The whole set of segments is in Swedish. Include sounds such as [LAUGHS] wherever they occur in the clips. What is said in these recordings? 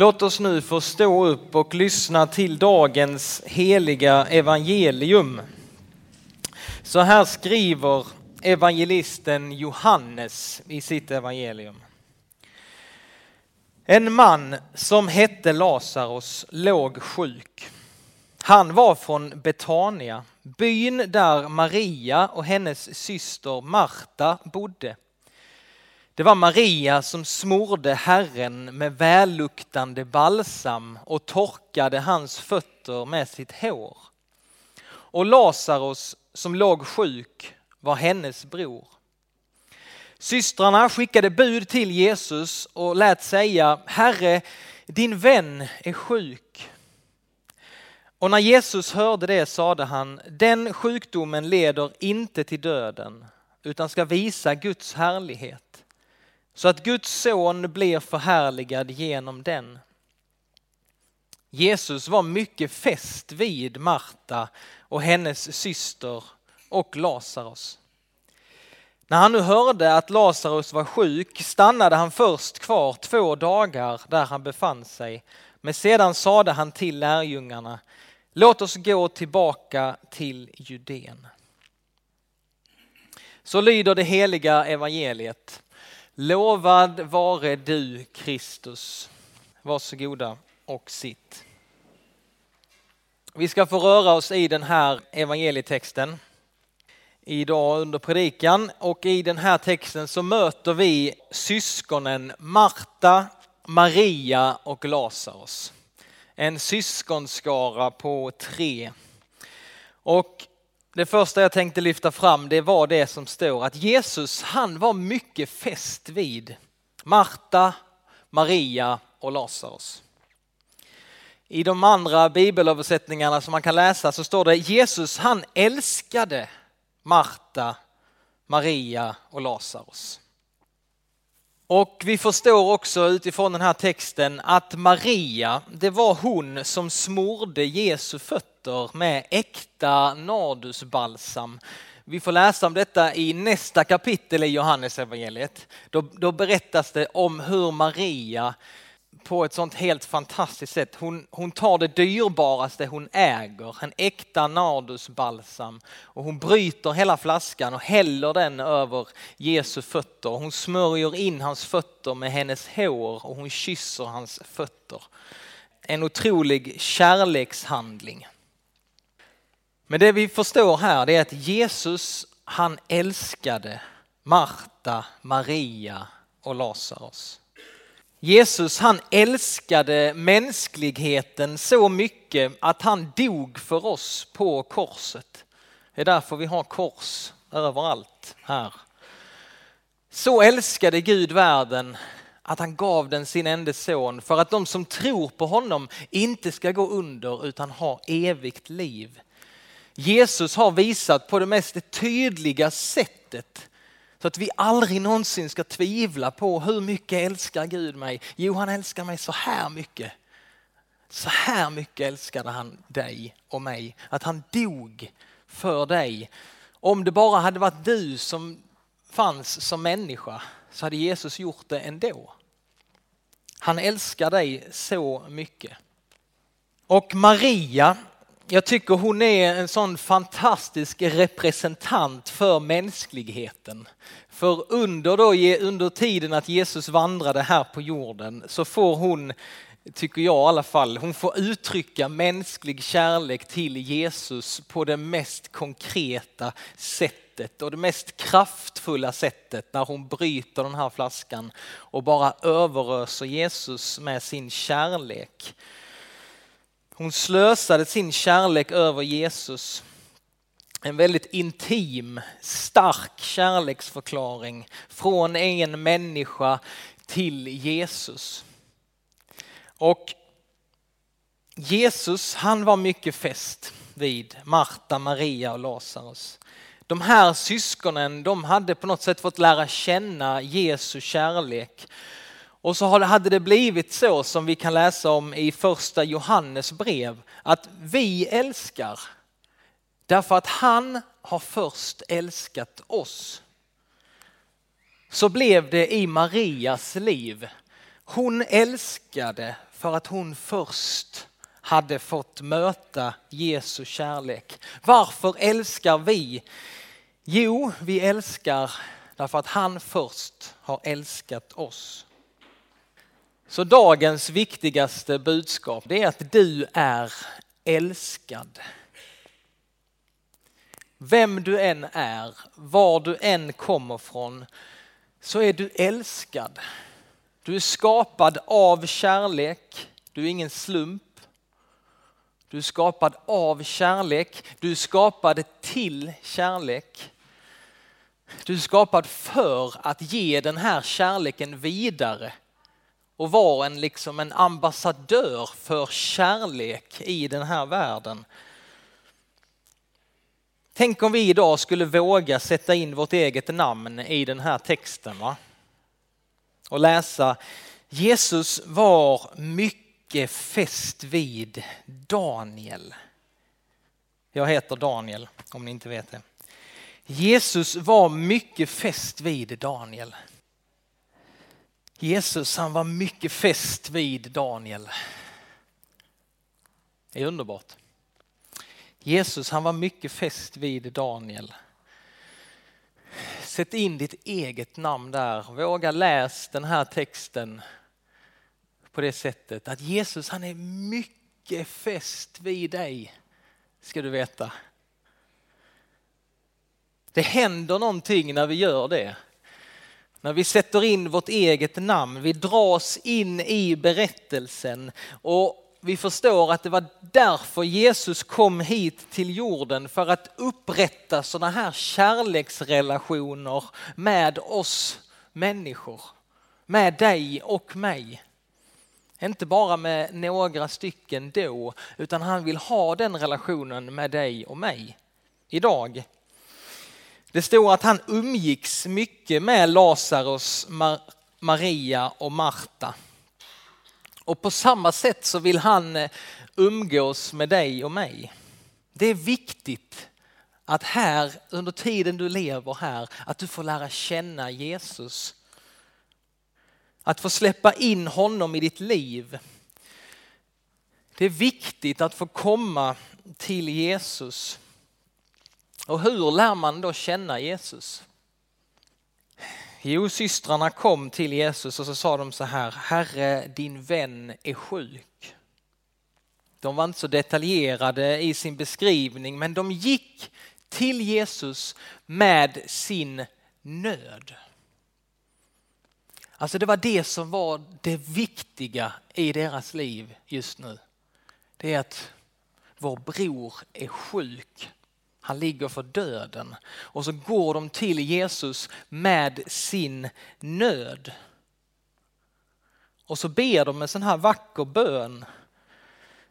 Låt oss nu få stå upp och lyssna till dagens heliga evangelium. Så här skriver evangelisten Johannes i sitt evangelium. En man som hette Lazarus låg sjuk. Han var från Betania, byn där Maria och hennes syster Marta bodde. Det var Maria som smorde Herren med välluktande balsam och torkade hans fötter med sitt hår. Och Lazarus som låg sjuk var hennes bror. Systrarna skickade bud till Jesus och lät säga, Herre, din vän är sjuk. Och när Jesus hörde det sade han, den sjukdomen leder inte till döden utan ska visa Guds härlighet så att Guds son blir förhärligad genom den. Jesus var mycket fäst vid Marta och hennes syster och Lazarus. När han nu hörde att Lazarus var sjuk stannade han först kvar två dagar där han befann sig. Men sedan sade han till lärjungarna, låt oss gå tillbaka till Judeen. Så lyder det heliga evangeliet. Lovad vare du Kristus. Varsågoda och sitt. Vi ska få röra oss i den här evangelietexten idag under predikan och i den här texten så möter vi syskonen Marta, Maria och Lazarus. En syskonskara på tre. Och det första jag tänkte lyfta fram det var det som står att Jesus han var mycket fäst vid Marta, Maria och Lazarus. I de andra bibelöversättningarna som man kan läsa så står det Jesus han älskade Marta, Maria och Lazarus. Och vi förstår också utifrån den här texten att Maria, det var hon som smorde Jesu fötter med äkta nardusbalsam. Vi får läsa om detta i nästa kapitel i Johannesevangeliet. Då, då berättas det om hur Maria på ett sånt helt fantastiskt sätt. Hon, hon tar det dyrbaraste hon äger, en äkta nardusbalsam och hon bryter hela flaskan och häller den över Jesu fötter. Hon smörjer in hans fötter med hennes hår och hon kysser hans fötter. En otrolig kärlekshandling. Men det vi förstår här är att Jesus han älskade Marta, Maria och Lazarus. Jesus han älskade mänskligheten så mycket att han dog för oss på korset. Det är därför vi har kors överallt här. Så älskade Gud världen att han gav den sin enda son för att de som tror på honom inte ska gå under utan ha evigt liv. Jesus har visat på det mest tydliga sättet så att vi aldrig någonsin ska tvivla på hur mycket älskar Gud mig. Jo, han älskar mig så här mycket. Så här mycket älskade han dig och mig. Att han dog för dig. Om det bara hade varit du som fanns som människa så hade Jesus gjort det ändå. Han älskar dig så mycket. Och Maria jag tycker hon är en sån fantastisk representant för mänskligheten. För under, då, under tiden att Jesus vandrade här på jorden så får hon, tycker jag i alla fall, hon får uttrycka mänsklig kärlek till Jesus på det mest konkreta sättet och det mest kraftfulla sättet när hon bryter den här flaskan och bara överöser Jesus med sin kärlek. Hon slösade sin kärlek över Jesus. En väldigt intim, stark kärleksförklaring från en människa till Jesus. Och Jesus han var mycket fäst vid Marta, Maria och Lazarus. De här syskonen de hade på något sätt fått lära känna Jesu kärlek och så hade det blivit så som vi kan läsa om i första Johannes brev, att vi älskar därför att han har först älskat oss. Så blev det i Marias liv. Hon älskade för att hon först hade fått möta Jesu kärlek. Varför älskar vi? Jo, vi älskar därför att han först har älskat oss. Så dagens viktigaste budskap det är att du är älskad. Vem du än är, var du än kommer från, så är du älskad. Du är skapad av kärlek, du är ingen slump. Du är skapad av kärlek, du är skapad till kärlek. Du är skapad för att ge den här kärleken vidare och var en, liksom en ambassadör för kärlek i den här världen. Tänk om vi idag skulle våga sätta in vårt eget namn i den här texten va? och läsa Jesus var mycket fäst vid Daniel. Jag heter Daniel om ni inte vet det. Jesus var mycket fäst vid Daniel. Jesus han var mycket fäst vid Daniel. Det är underbart. Jesus han var mycket fäst vid Daniel. Sätt in ditt eget namn där. Våga läs den här texten på det sättet att Jesus han är mycket fäst vid dig. Ska du veta. Det händer någonting när vi gör det. När vi sätter in vårt eget namn, vi dras in i berättelsen och vi förstår att det var därför Jesus kom hit till jorden för att upprätta sådana här kärleksrelationer med oss människor. Med dig och mig. Inte bara med några stycken då, utan han vill ha den relationen med dig och mig idag. Det står att han umgicks mycket med Lazarus, Maria och Marta. Och på samma sätt så vill han eh, umgås med dig och mig. Det är viktigt att här under tiden du lever här, att du får lära känna Jesus. Att få släppa in honom i ditt liv. Det är viktigt att få komma till Jesus. Och hur lär man då känna Jesus? Jo, systrarna kom till Jesus och så sa de så här, Herre din vän är sjuk. De var inte så detaljerade i sin beskrivning men de gick till Jesus med sin nöd. Alltså det var det som var det viktiga i deras liv just nu. Det är att vår bror är sjuk. Han ligger för döden. Och så går de till Jesus med sin nöd. Och så ber de en sån här vacker bön.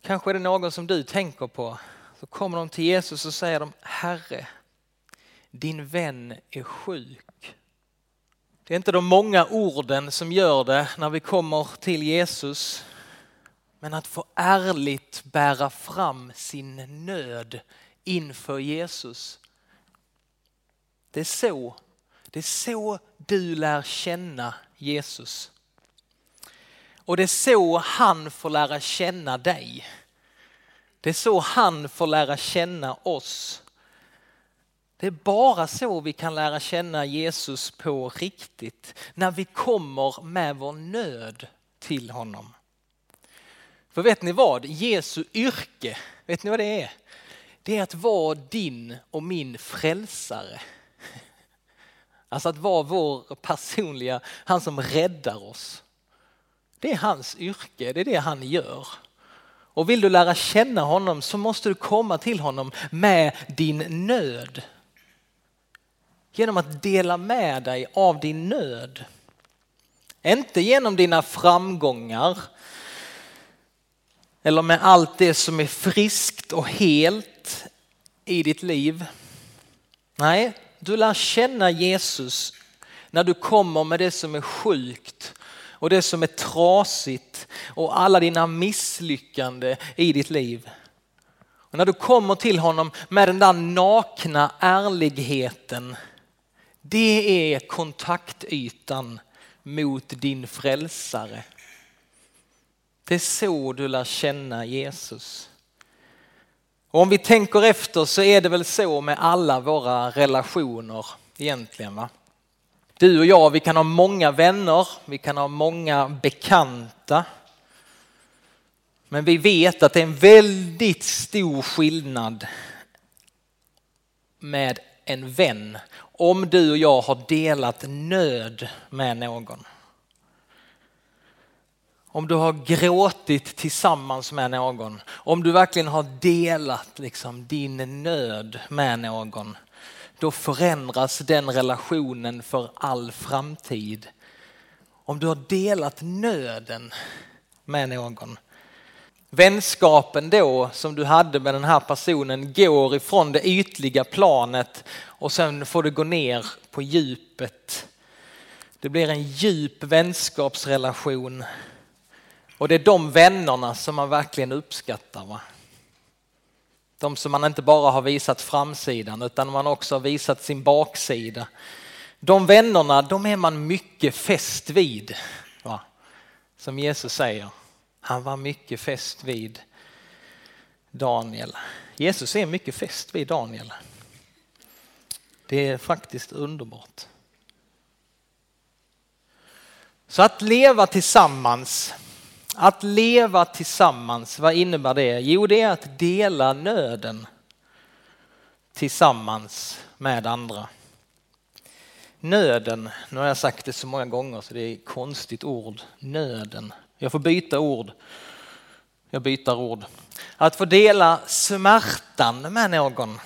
Kanske är det någon som du tänker på. Så kommer de till Jesus och säger de, Herre, din vän är sjuk. Det är inte de många orden som gör det när vi kommer till Jesus. Men att få ärligt bära fram sin nöd inför Jesus. Det är så, det är så du lär känna Jesus. Och det är så han får lära känna dig. Det är så han får lära känna oss. Det är bara så vi kan lära känna Jesus på riktigt. När vi kommer med vår nöd till honom. För vet ni vad? Jesu yrke, vet ni vad det är? Det är att vara din och min frälsare. [LAUGHS] Alltså att vara vår personliga, han som räddar oss. Det är hans yrke, det är det han gör. Och vill du lära känna honom så måste du komma till honom med din nöd. Genom att dela med dig av din nöd. Inte genom dina framgångar eller med allt det som är friskt och helt i ditt liv. Nej, du lär känna Jesus när du kommer med det som är sjukt och det som är trasigt och alla dina misslyckande i ditt liv. Och när du kommer till honom med den där nakna ärligheten, det är kontaktytan mot din frälsare. Det är så du lär känna Jesus. Och om vi tänker efter så är det väl så med alla våra relationer egentligen. Va? Du och jag, vi kan ha många vänner, vi kan ha många bekanta. Men vi vet att det är en väldigt stor skillnad med en vän om du och jag har delat nöd med någon. Om du har gråtit tillsammans med någon, om du verkligen har delat liksom din nöd med någon, då förändras den relationen för all framtid. Om du har delat nöden med någon. Vänskapen då som du hade med den här personen går ifrån det ytliga planet och sen får du gå ner på djupet. Det blir en djup vänskapsrelation och det är de vännerna som man verkligen uppskattar. Va? De som man inte bara har visat framsidan utan man också har visat sin baksida. De vännerna, de är man mycket fäst vid. Va? Som Jesus säger. Han var mycket fäst vid Daniel. Jesus är mycket fäst vid Daniel. Det är faktiskt underbart. Så att leva tillsammans att leva tillsammans, vad innebär det? Jo, det är att dela nöden tillsammans med andra. Nöden, nu har jag sagt det så många gånger så det är ett konstigt ord, nöden. Jag får byta ord. Jag byter ord. Att få dela smärtan med någon.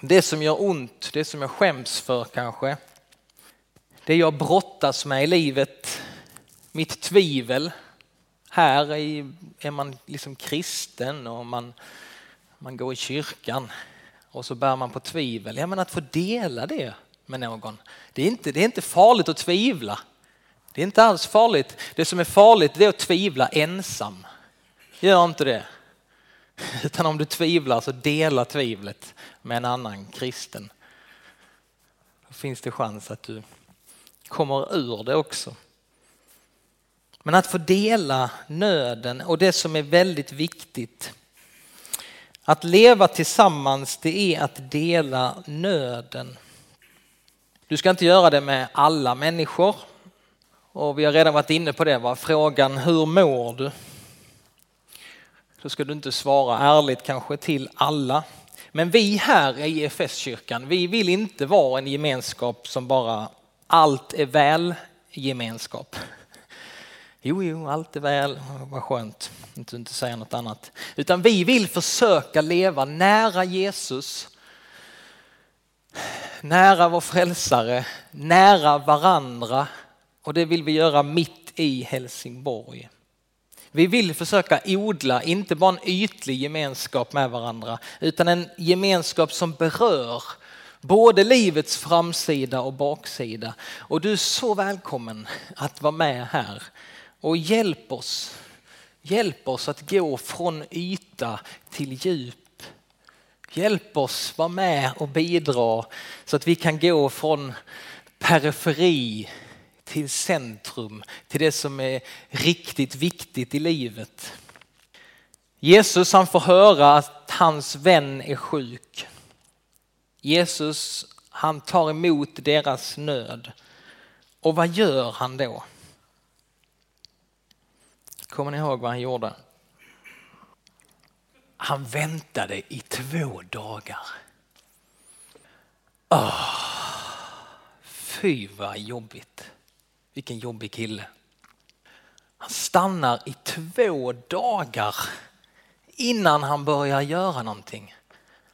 Det som gör ont, det som jag skäms för kanske. Det jag brottas med i livet, mitt tvivel. Här är man liksom kristen och man, man går i kyrkan och så bär man på tvivel. Ja, men att få dela det med någon. Det är, inte, det är inte farligt att tvivla. Det är inte alls farligt. Det som är farligt det är att tvivla ensam. Gör inte det. [LAUGHS] Utan om du tvivlar så dela tvivlet med en annan kristen. Då finns det chans att du kommer ur det också. Men att få dela nöden och det som är väldigt viktigt. Att leva tillsammans det är att dela nöden. Du ska inte göra det med alla människor. Och vi har redan varit inne på det, va? frågan hur mår du? Då ska du inte svara ärligt kanske till alla. Men vi här i EFS-kyrkan, vi vill inte vara en gemenskap som bara allt är väl gemenskap. Jo, jo, allt är väl, vad skönt, att du inte säger något annat. Utan vi vill försöka leva nära Jesus, nära vår frälsare, nära varandra och det vill vi göra mitt i Helsingborg. Vi vill försöka odla, inte bara en ytlig gemenskap med varandra, utan en gemenskap som berör både livets framsida och baksida. Och du är så välkommen att vara med här och hjälp oss. Hjälp oss att gå från yta till djup. Hjälp oss vara med och bidra så att vi kan gå från periferi till centrum, till det som är riktigt viktigt i livet. Jesus han får höra att hans vän är sjuk. Jesus han tar emot deras nöd. Och vad gör han då? Kommer ni ihåg vad han gjorde? Han väntade i två dagar. Oh, fy vad jobbigt. Vilken jobbig kille. Han stannar i två dagar innan han börjar göra någonting.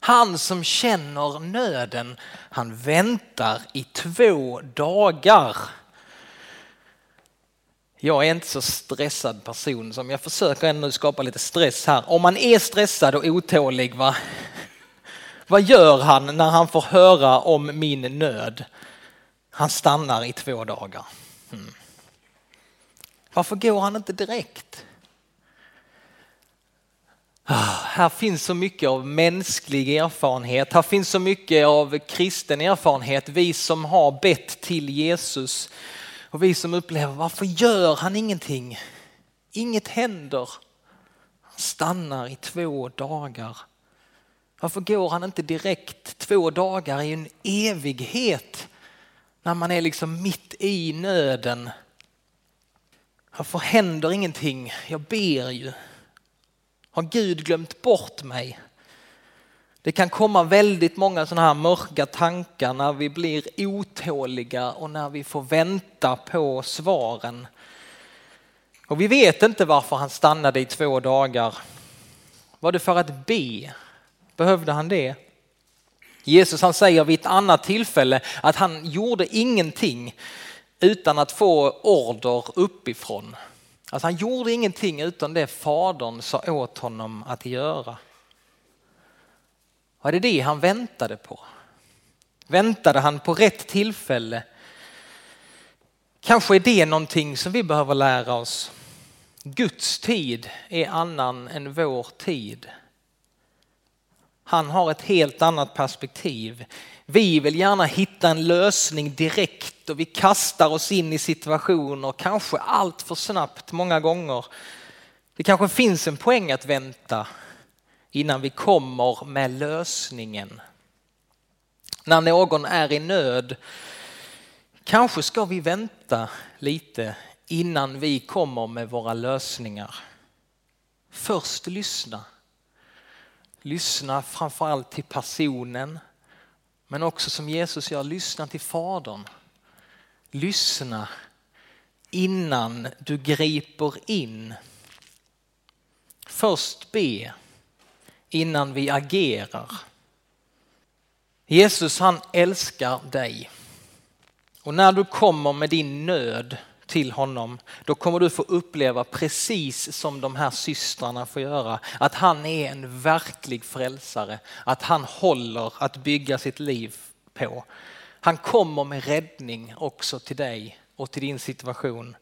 Han som känner nöden, han väntar i två dagar. Jag är inte så stressad person som jag försöker ändå skapa lite stress här. Om man är stressad och otålig, va? [LAUGHS] vad gör han när han får höra om min nöd? Han stannar i två dagar. Hmm. Varför går han inte direkt? Ah, här finns så mycket av mänsklig erfarenhet. Här finns så mycket av kristen erfarenhet. Vi som har bett till Jesus och vi som upplever, varför gör han ingenting? Inget händer. Han stannar i två dagar. Varför går han inte direkt två dagar i en evighet när man är liksom mitt i nöden? Varför händer ingenting? Jag ber ju. Har Gud glömt bort mig? Det kan komma väldigt många sådana här mörka tankar när vi blir otåliga och när vi får vänta på svaren. Och vi vet inte varför han stannade i två dagar. Var det för att be? Behövde han det? Jesus han säger vid ett annat tillfälle att han gjorde ingenting utan att få order uppifrån. Alltså han gjorde ingenting utan det fadern sa åt honom att göra. Var det det han väntade på? Väntade han på rätt tillfälle? Kanske är det någonting som vi behöver lära oss. Guds tid är annan än vår tid. Han har ett helt annat perspektiv. Vi vill gärna hitta en lösning direkt och vi kastar oss in i situationer, kanske allt för snabbt många gånger. Det kanske finns en poäng att vänta innan vi kommer med lösningen. När någon är i nöd kanske ska vi vänta lite innan vi kommer med våra lösningar. Först lyssna. Lyssna framförallt till personen men också som Jesus gör, lyssna till Fadern. Lyssna innan du griper in. Först be innan vi agerar. Jesus han älskar dig. Och när du kommer med din nöd till honom, då kommer du få uppleva precis som de här systrarna får göra, att han är en verklig frälsare, att han håller att bygga sitt liv på. Han kommer med räddning också till dig och till din situation.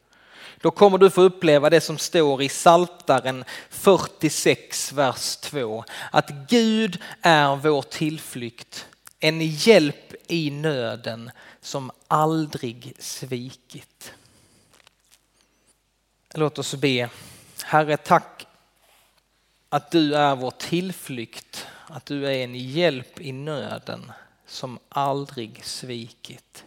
Då kommer du få uppleva det som står i Saltaren 46, vers 2. Att Gud är vår tillflykt, en hjälp i nöden som aldrig svikit. Låt oss be. Herre, tack att du är vår tillflykt, att du är en hjälp i nöden som aldrig svikit.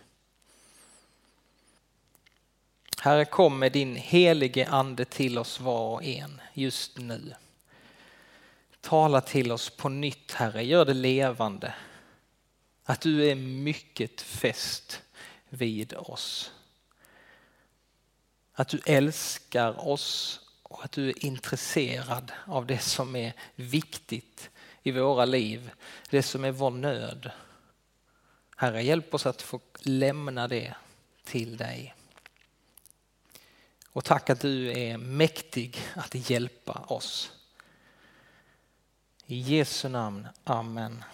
Herre, kom med din helige ande till oss var och en just nu. Tala till oss på nytt, Herre. Gör det levande. Att du är mycket fäst vid oss. Att du älskar oss och att du är intresserad av det som är viktigt i våra liv. Det som är vår nöd. Herre, hjälp oss att få lämna det till dig. Och tack att du är mäktig att hjälpa oss. I Jesu namn, Amen.